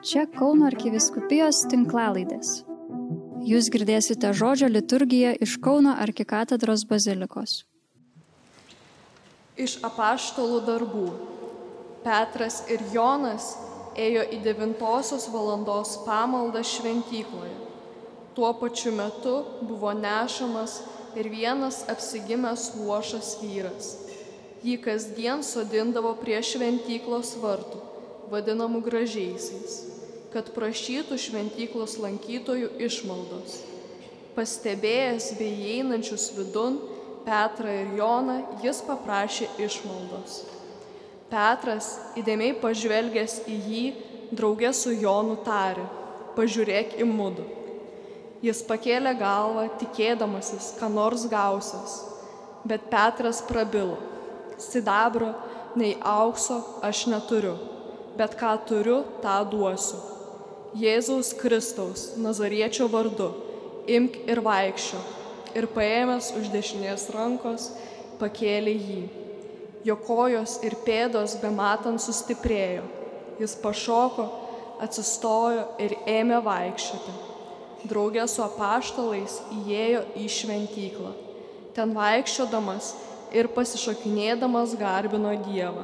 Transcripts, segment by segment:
Čia Kauno arkiviskupijos tinklalaidės. Jūs girdėsite žodžio liturgiją iš Kauno arkikatedros bazilikos. Iš apaštalų darbų Petras ir Jonas ėjo į devintosios valandos pamaldą šventykloje. Tuo pačiu metu buvo nešamas ir vienas apsigimęs luošas vyras. Jį kasdien sodindavo prie šventyklos vartų, vadinamų gražiaisiais kad prašytų šventyklos lankytojų išmaldos. Pastebėjęs bei įeinančius vidun Petrą ir Joną, jis paprašė išmaldos. Petras, įdėmiai pažvelgęs į jį, draugė su Jonu tarė, pažiūrėk į mudu. Jis pakėlė galvą, tikėdamasis, ką nors gausias, bet Petras prabilo, sidabro nei aukso aš neturiu, bet ką turiu, tą duosiu Jėzaus Kristaus Nazariečio vardu, imk ir vaikščio. Ir paėmęs už dešinės rankos, pakėlė jį. Jo kojos ir pėdos bematant sustiprėjo. Jis pašoko, atsistojo ir ėmė vaikščioti. Draugė su apaštalais įėjo į šventyklą. Ten vaikščiodamas ir pasišokinėdamas garbino Dievą.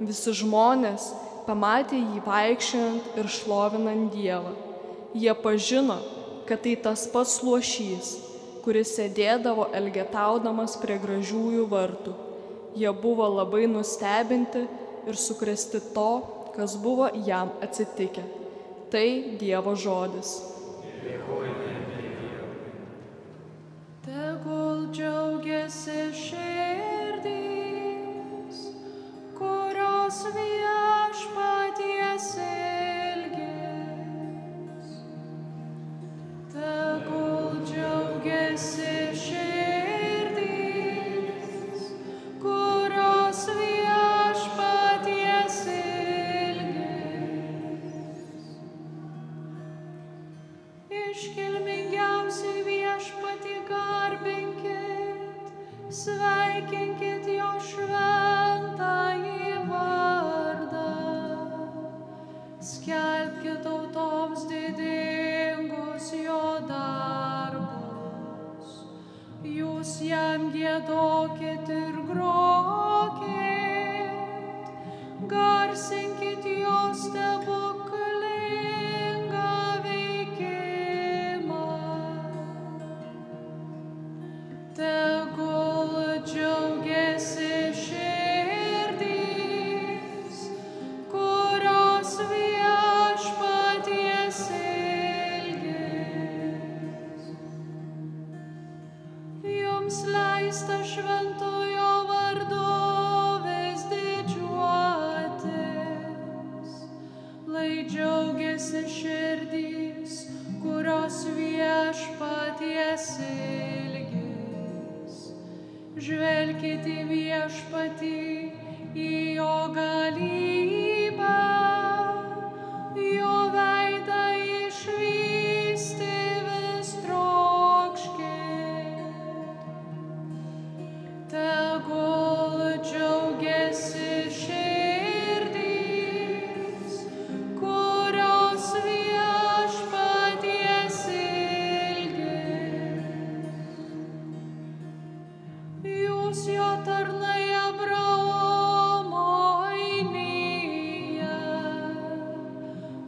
Visi žmonės pamatė jį vaikščiojant ir šlovinant Dievą. Jie pažino, kad tai tas pats luošys, kuris sėdėdavo elgetaudamas prie gražiųjų vartų. Jie buvo labai nustebinti ir sukresti to, kas buvo jam atsitikę. Tai Dievo žodis. Tegul džiaugiasi širdys, Iškilmingiausiai viešpatį garbinkit, sveikinkit jo šventąjį vardą. Skelbkit tautoms didingus jo darbus. Jūs jam gėdokit ir grokit, garsinkit jo stebuklingą Jums leista šventojo vardu vis didžiuotis, lai džiaugiasi širdys, kurios viešpaties ilgis. Žvelkite viešpatį, į jo galybę, Jūs jo tarnai Abraomo ainyje,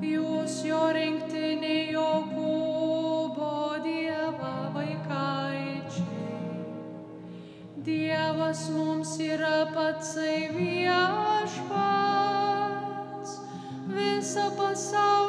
jūs jo rinktinė Jokūbo Dieva vaikaičiai. Dievas mums yra patsai viešpats, visą pasaulį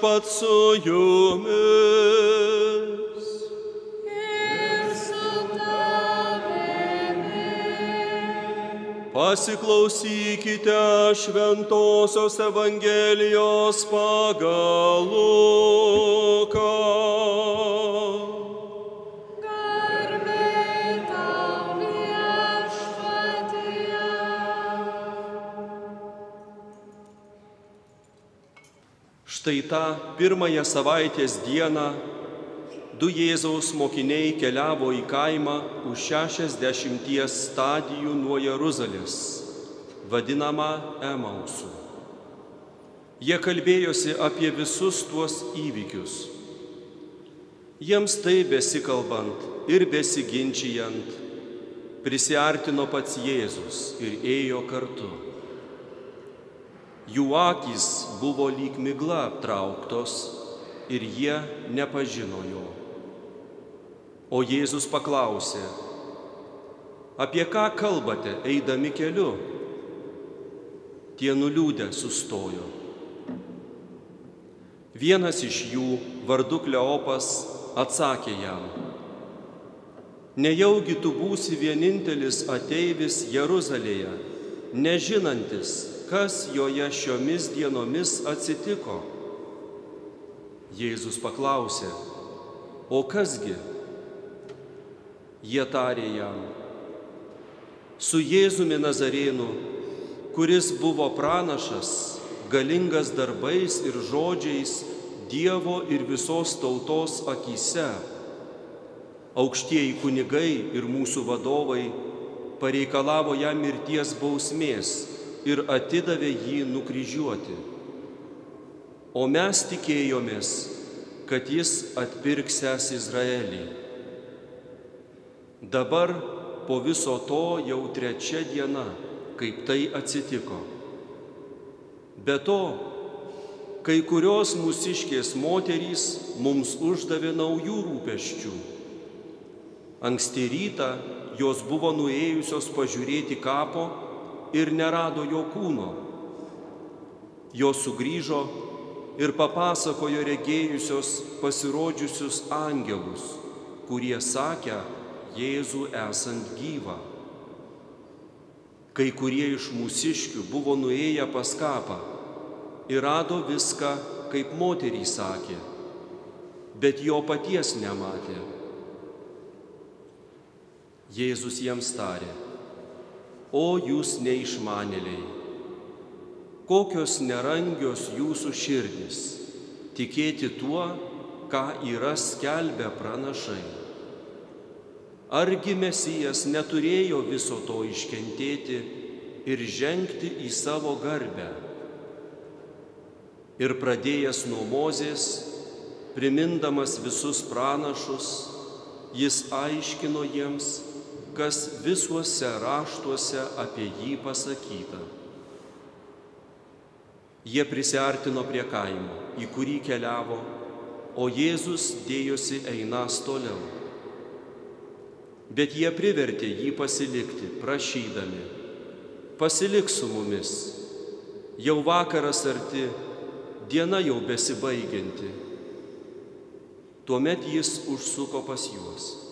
Viešpat su jumis. Su. Pasiklausykite Šventojios Evangelijos pagal Luką. Štai tą pirmąją savaitės dieną du Jėzaus mokiniai keliavo į kaimą už 60 stadijų nuo Jeruzalės, vadinamą Emausu. Jie kalbėjosi apie visus tuos įvykius. Jiems tai besikalbant ir besiginčijant, prisiartino pats Jėzus ir ėjo kartu. Jų akys buvo lyg migla aptrauktos ir jie nepažino jo. O Jėzus paklausė, apie ką kalbate eidami keliu? Tie nuliūdę sustojo. Vienas iš jų, vardu Kleopas, atsakė jam, nejaugi tu būsi vienintelis ateivis Jeruzalėje, nežinantis, kas joje šiomis dienomis atsitiko. Jėzus paklausė, o kasgi? Jie tarė jam, su Jėzumi Nazarėnu, kuris buvo pranašas, galingas darbais ir žodžiais Dievo ir visos tautos akise. Aukštieji kunigai ir mūsų vadovai pareikalavo jam mirties bausmės ir atidavė jį nukryžiuoti. O mes tikėjomės, kad jis atpirksęs Izraelį. Dabar po viso to jau trečia diena, kaip tai atsitiko. Be to, kai kurios mūsiškės moterys mums uždavė naujų rūpeščių. Anksti rytą jos buvo nuėjusios pažiūrėti kapo ir nerado jo kūno. Jos sugrįžo ir papasakojo regėjusios pasirodžiusius angelus, kurie sakė Jėzų esant gyvą. Kai kurie iš mūsiškių buvo nuėję pas kapą ir rado viską, kaip moteriai sakė, bet jo paties nematė. Jėzus jiems tarė, o jūs neišmanėliai, kokios nerangios jūsų širdis, tikėti tuo, ką yra skelbę pranašai. Argi Mesijas neturėjo viso to iškentėti ir žengti į savo garbę? Ir pradėjęs nuo Mozės, primindamas visus pranašus, jis aiškino jiems, kas visuose raštuose apie jį pasakyta. Jie prisartino prie kaimo, į kurį keliavo, o Jėzus dėjosi einas toliau. Bet jie privertė jį pasilikti, prašydami, pasilik su mumis, jau vakaras arti, diena jau besibaigianti. Tuomet jis užsuko pas juos.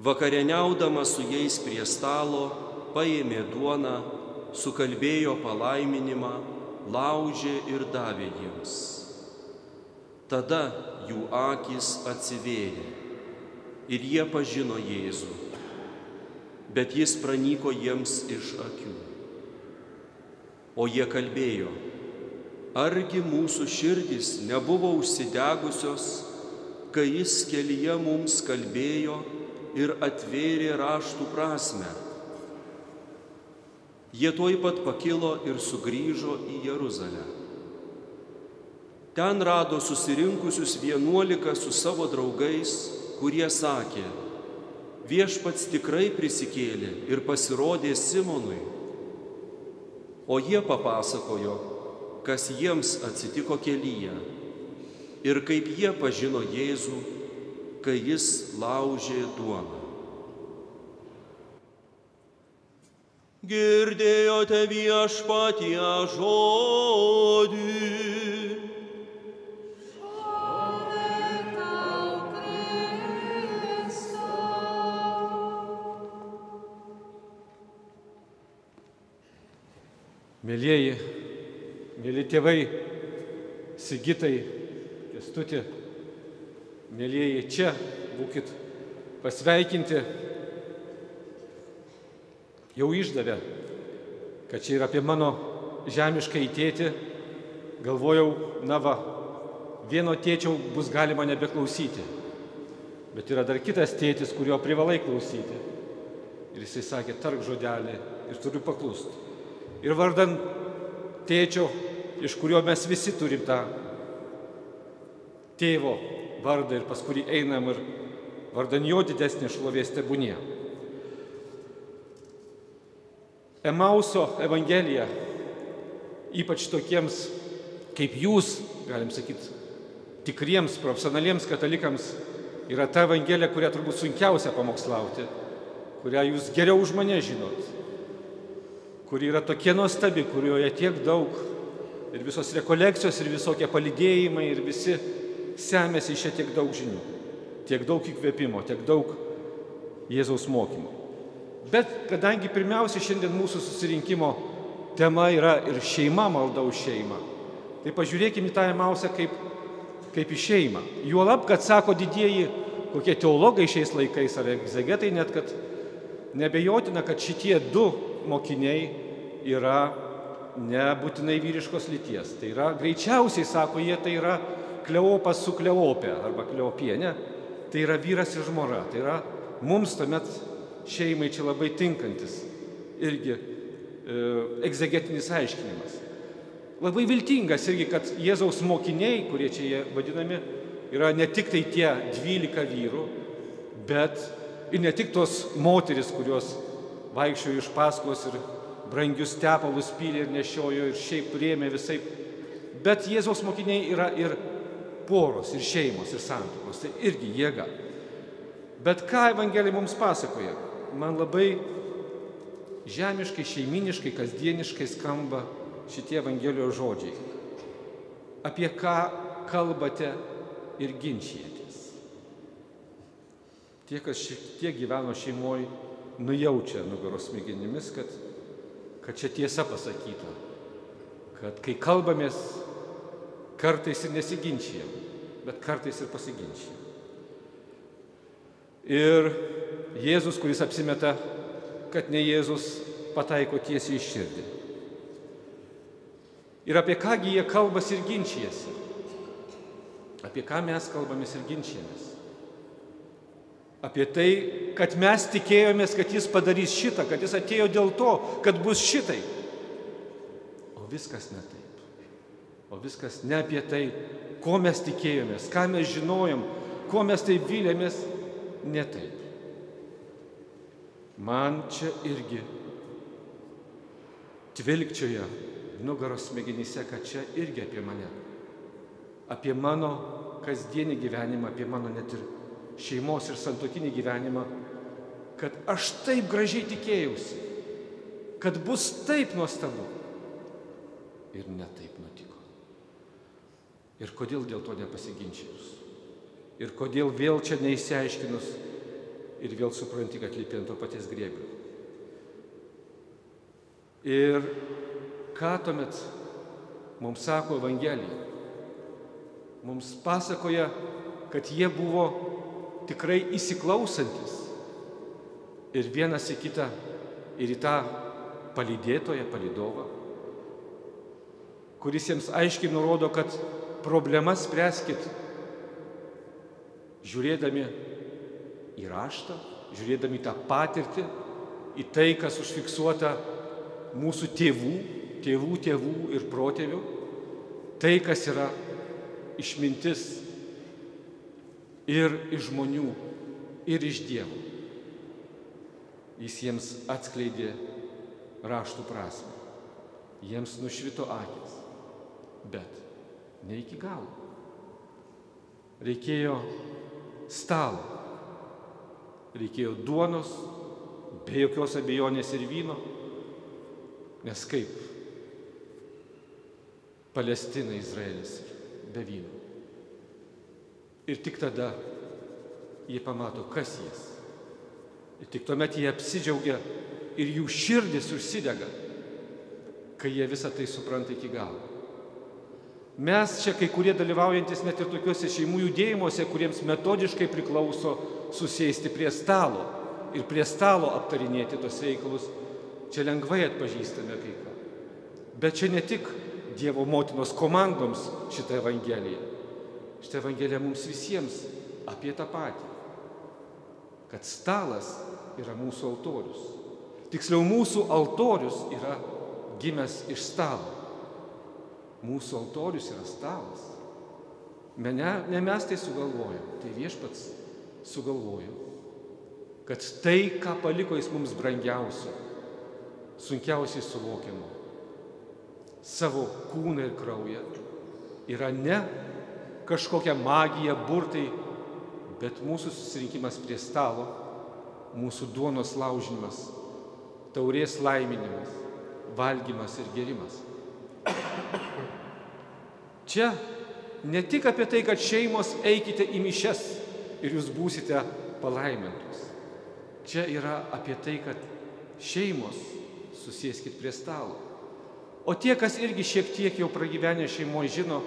Vakarieniaudamas su jais prie stalo, paėmė duoną, sukalbėjo palaiminimą, laužė ir davė jiems. Tada jų akis atsivėrė ir jie pažino Jėzų, bet jis pranyko jiems iš akių. O jie kalbėjo, argi mūsų širdys nebuvo užsidegusios, kai jis kelyje mums kalbėjo ir atvėrė raštų prasme. Jie tuoj pat pakilo ir sugrįžo į Jeruzalę. Ten rado susirinkusius vienuolika su savo draugais, kurie sakė, viešpats tikrai prisikėlė ir pasirodė Simonui. O jie papasakojo, kas jiems atsitiko kelyje ir kaip jie pažino Jėzų, kai jis laužė duoną. Girdėjote viešpatie žodį. Mėlyjeji, mėly tėvai, Sigitai, Kestuti, mėlyjeji, čia būkit pasveikinti. Jau išdavė, kad čia yra apie mano žemišką įtėti. Galvojau, na va, vieno tėčio bus galima nebeklausyti. Bet yra dar kitas tėtis, kurio privalai klausyti. Ir jisai sakė, tark žodelį ir turiu paklusti. Ir vardan tėčio, iš kurio mes visi turim tą tėvo vardą ir pas kurį einam ir vardan jo didesnė šlovės tebūnie. Emauso Evangelija, ypač tokiems kaip jūs, galim sakyti, tikriems profesionaliems katalikams, yra ta Evangelija, kurią turbūt sunkiausia pamokslauti, kurią jūs geriau už mane žinot, kuri yra tokia nuostabi, kurioje tiek daug ir visos rekolekcijos, ir visokie palidėjimai, ir visi semėsi iš čia tiek daug žinių, tiek daug įkvėpimo, tiek daug Jėzaus mokymo. Bet kadangi pirmiausia šiandien mūsų susirinkimo tema yra ir šeima malda už šeimą, tai pažiūrėkime į tą Emausą kaip, kaip į šeimą. Juolab, kad sako didieji kokie teologai šiais laikais ar egzegetai net, kad nebejotina, kad šitie du mokiniai yra nebūtinai vyriškos lyties. Tai yra, greičiausiai, sako jie, tai yra kleopas su kleopė arba kleopienė. Tai yra vyras ir žmora. Tai yra mums tuomet šeimai čia labai tinkantis irgi e, egzegetinis aiškinimas. Labai viltingas irgi, kad Jėzaus mokiniai, kurie čia jie vadinami, yra ne tik tai tie dvylika vyrų, bet ir ne tik tos moteris, kurios vaikščiojo iš paskos ir brangius tepalus pylė ir nešiojo ir šiaip rėmė visai. Bet Jėzaus mokiniai yra ir poros, ir šeimos, ir santokos. Tai irgi jėga. Bet ką Evangelija mums pasakoja? Man labai žemiškai, šeiminiškai, kasdieniškai skamba šitie Evangelijos žodžiai. Apie ką kalbate ir ginčijatės. Tie, kas šiek tiek gyveno šeimoje, nujaučia nugaros smegenimis, kad, kad čia tiesa pasakyta. Kad kai kalbamės, kartais ir nesiginčijam, bet kartais ir pasiginčijam. Ir Jėzus, kuris apsimeta, kad ne Jėzus, pataiko tiesiai į širdį. Ir apie kągi jie kalbasi ir ginčijasi. Apie ką mes kalbamės ir ginčijamės. Apie tai, kad mes tikėjomės, kad jis padarys šitą, kad jis atėjo dėl to, kad bus šitai. O viskas ne taip. O viskas ne apie tai, ko mes tikėjomės, ką mes žinojom, ko mes taip vylėmės, ne taip. Man čia irgi tvilkčioja nugaros smegenyse, kad čia irgi apie mane. Apie mano kasdienį gyvenimą, apie mano net ir šeimos ir santokinį gyvenimą, kad aš taip gražiai tikėjausi, kad bus taip nuostabu. Ir netaip nutiko. Ir kodėl dėl to nepasiginčius? Ir kodėl vėl čia neįsiaiškinus ir vėl supranti, kad lipi ant to paties grėblio. Ir ką tuomet mums sako Evangelija? Mums pasakoja, kad jie buvo tikrai įsiklausantis ir vienas į kitą, ir į tą palydėtoją, palydovą, kuris jiems aiškiai nurodo, kad problemas spręskit žiūrėdami į raštą, žiūrėdami tą patirtį, į tai, kas užfiksuota mūsų tėvų, tėvų, tėvų ir protėvių, tai, kas yra išmintis ir iš žmonių, ir iš Dievo. Jis jiems atskleidė raštų prasme. Jiems nušvito akis. Bet ne iki galo. Reikėjo stalo. Reikėjo duonos, be jokios abejonės ir vyno, Nes kaip Palestina, Izraelis be vyno. Ir tik tada jie pamato, kas jis. Ir tik tuomet jie apsidžiaugia ir jų širdis užsidega, kai jie visą tai supranta iki galo. Mes čia kai kurie dalyvaujantis net ir tokiuose šeimų judėjimuose, kuriems metodiškai priklauso susėsti prie stalo ir prie stalo aptarinėti tos reikalus, čia lengvai atpažįstame kai ką. Bet čia ne tik Dievo motinos komandoms šitą Evangeliją. Šitą Evangeliją mums visiems apie tą patį. Kad stalas yra mūsų altorius. Tiksliau, mūsų altorius yra gimęs iš stalo. Mūsų altorius yra stalas. Ne, ne mes tai sugalvojom, tai viešpats sugalvojo, kad tai, ką paliko jis mums brangiausio, sunkiausiai suvokiamo, savo kūną ir kraują, yra ne kažkokia magija, burtai, bet mūsų susirinkimas prie stalo, mūsų duonos laužinimas, taurės laiminimas, valgymas ir gerimas. Čia ne tik apie tai, kad šeimos eikite į mišes ir jūs būsite palaimintos. Čia yra apie tai, kad šeimos susėskit prie stalo. O tie, kas irgi šiek tiek jau pragyvenę šeimoje, žino,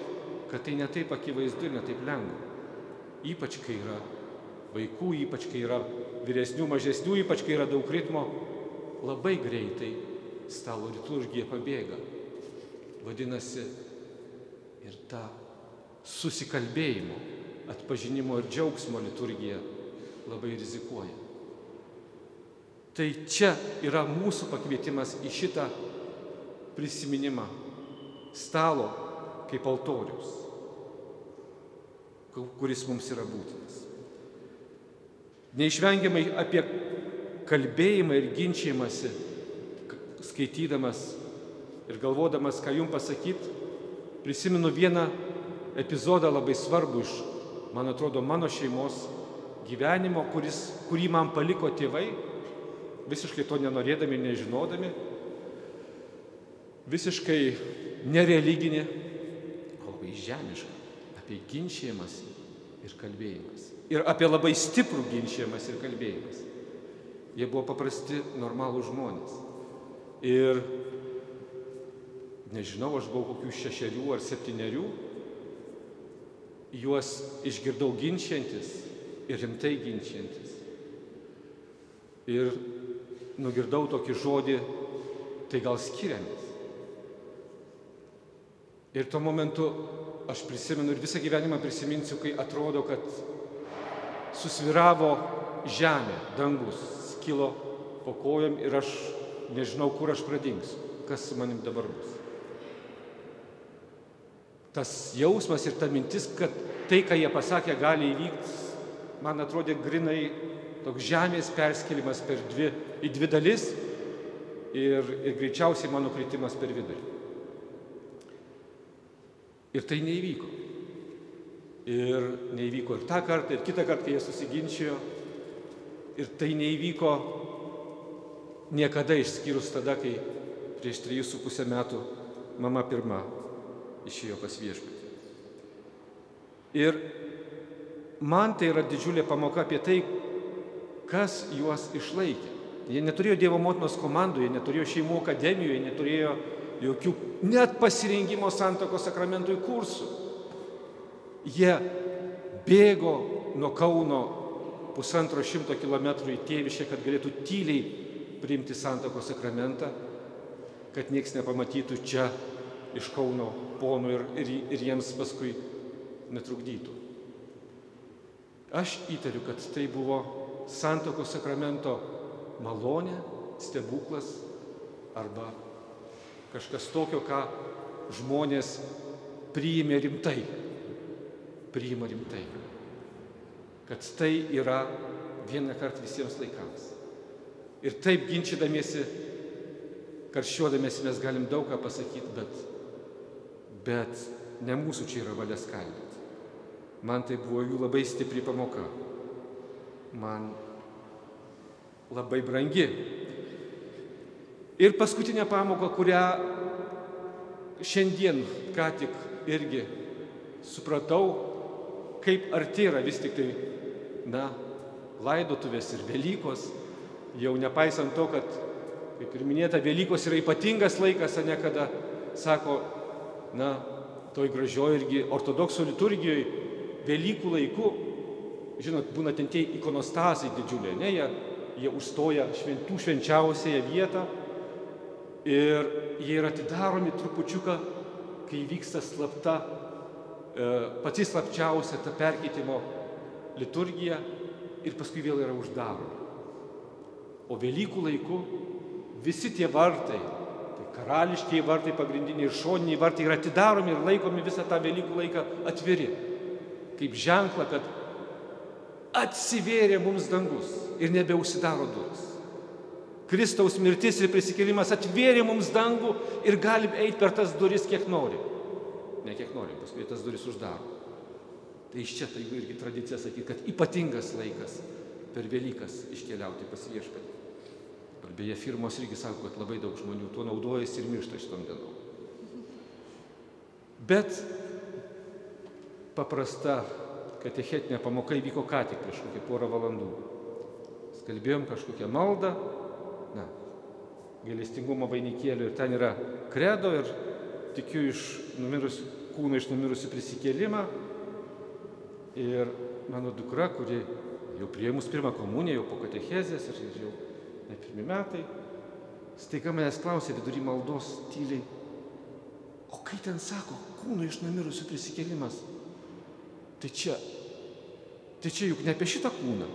kad tai netaip akivaizdu ir netaip lengva. Ypač kai yra vaikų, ypač kai yra vyresnių, mažesnių, ypač kai yra daug ritmo, labai greitai stalo liturgija pabėga. Vadinasi, ir ta susikalbėjimo, atpažinimo ir džiaugsmo liturgija labai rizikuoja. Tai čia yra mūsų pakvietimas į šitą prisiminimą stalo kaip altorius, kuris mums yra būtinas. Neišvengiamai apie kalbėjimą ir ginčiamasi, skaitydamas ir galvodamas, ką jums pasakyti, prisimenu vieną epizodą labai svarbų iš, man atrodo, mano šeimos gyvenimo, kuris, kurį man paliko tėvai, visiškai to nenorėdami, nežinodami, visiškai nereliginė, labai žemiška, apie ginčiamas ir kalbėjimas. Ir apie labai stiprų ginčiamas ir kalbėjimas. Jie buvo paprasti, normalų žmonės. Ir nežinau, aš buvau kokių šešerių ar septyniarių, juos išgirdau ginčiantis ir rimtai ginčiantis. Ir nugirdau tokį žodį, tai gal skiriamės. Ir tuo momentu aš prisimenu ir visą gyvenimą prisiminsiu, kai atrodo, kad susviravo žemė, dangus, skilo po kojom ir aš nežinau, kur aš pradingsiu, kas su manim dabar bus. Tas jausmas ir ta mintis, kad tai, ką jie pasakė, gali įvykti, man atrodė grinai toks žemės perskelimas per dvi, į dvi dalis ir, ir greičiausiai mano kritimas per vidurį. Ir tai neįvyko. Ir neįvyko ir tą kartą, ir kitą kartą, jie susiginčijo. Ir tai neįvyko niekada išskyrus tada, kai prieš trejus su pusę metų mama pirma išėjo pas viešpatį. Ir man tai yra didžiulė pamoka apie tai, kas juos išlaikė. Jie neturėjo Dievo motinos komandų, jie neturėjo šeimų akademijų, jie neturėjo jokių net pasirinkimo santoko sakramentui kursų. Jie bėgo nuo Kauno pusantro šimto kilometrų į tėviškę, kad galėtų tyliai priimti santoko sakramentą, kad nieks nepamatytų čia iš Kauno ponų ir, ir, ir jiems paskui netrukdytų. Aš įtariu, kad tai buvo santoko sakramento malonė, stebuklas arba kažkas tokio, ką žmonės priimė rimtai. Priima rimtai. Kad tai yra vieną kartą visiems laikams. Ir taip ginčydamiesi, karščiuodamiesi mes galim daug ką pasakyti, bet, bet ne mūsų čia yra valia skaldyti. Man tai buvo jų labai stipri pamoka. Man labai brangi. Ir paskutinė pamoka, kurią šiandien ką tik irgi supratau, kaip arti yra vis tik tai, na, laidotuvės ir Velykos, jau nepaisant to, kad, kaip ir minėta, Velykos yra ypatingas laikas, ne kada, sako, na, toj gražioji irgi ortodoksų liturgijoje, Velykų laiku, žinot, būna ten tie ikonostazai didžiuliai, ne, jie, jie užstoja šventų švenčiausiąją vietą ir jie yra atidaromi trupučiuką, kai vyksta slapta, e, pati slapčiausia ta perkeitimo liturgija ir paskui vėl yra uždaromi. O Velykų laiku visi tie vartai, tai karališkiai vartai, pagrindiniai ir šoniniai vartai yra atidaromi ir laikomi visą tą Velykų laiką atviri. Kaip ženkla, kad atsivėrė mums dangus ir nebeužsidaro duris. Kristaus mirtis ir prisikėlimas atvėrė mums dangų ir galim eiti per tas duris, kiek nori. Ne kiek nori, paskui tas duris uždaro. Tai iš čia tai irgi tradicija sakyti, kad ypatingas laikas per Velykas iškeliauti pas viešpatį. Beje, firmos irgi sako, kad labai daug žmonių tuo naudojasi ir miršta šitom dienom. Bet paprasta katechetinė pamoka įvyko ką tik prieš kokį porą valandų. Skalbėjom kažkokią maldą, na, gailestingumo vainikėlių ir ten yra kredo ir tikiu iš numirusių, kūno iš numirusių prisikėlimą. Ir mano dukra, kuri jau prieimus pirmą komuniją, jau po katechezės ir jau ne pirmi metai, staiga manęs klausė vidury maldos tyliai, o kai ten sako, kūno iš numirusių prisikėlimas, tai čia, tai čia juk ne apie šitą kūną.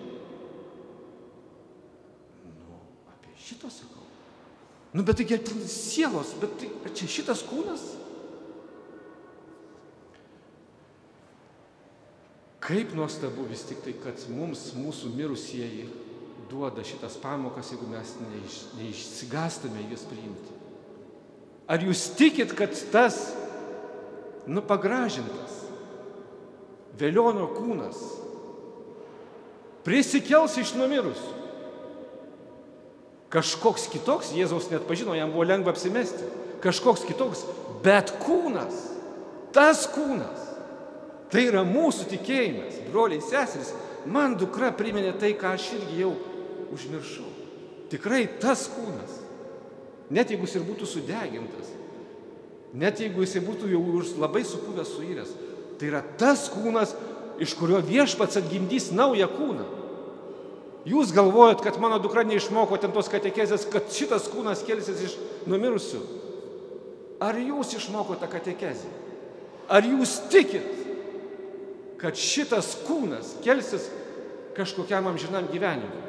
Nu, apie šitą sakau. Nu, bet taigi ten sielos, bet tai, čia šitas kūnas? Kaip nuostabu vis tik tai, kad mums, mūsų mirusieji, duoda šitas pamokas, jeigu mes neiš, neišsigastame jas priimti. Ar jūs tikit, kad tas, nu, pagražintas Velionio kūnas prisikels iš numirusių? Kažkoks kitoks, Jėzaus net pažino, jam buvo lengva apsimesti. Kažkoks kitoks, bet kūnas, tas kūnas, tai yra mūsų tikėjimas, broliai seserys. Man dukra priminė tai, ką aš irgi jau užmiršau. Tikrai tas kūnas, net jeigu jis ir būtų sudegintas, net jeigu jis būtų jau labai supuvęs suiręs, tai yra tas kūnas, iš kurio viešpats atgimdys naują kūną. Jūs galvojat, kad mano dukra neišmoko ten tos katekezės, kad šitas kūnas kelsis iš numirusių. Ar jūs išmokote katekezę? Ar jūs tikit, kad šitas kūnas kelsis kažkokiam amžinam gyvenimui?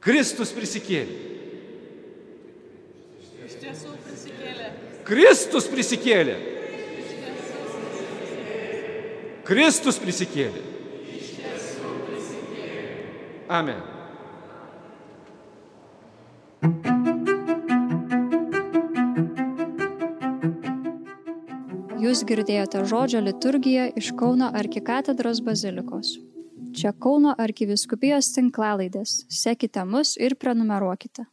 Kristus prisikėlė. Iš tiesų prisikėlė. Kristus prisikėlė. Kristus prisikėlė. Amen. Jūs girdėjote žodžio liturgiją iš Kauno arkikatedros bazilikos. Čia Kauno arkiviskupijos tinklalaidės. Sekite mus ir prenumeruokite.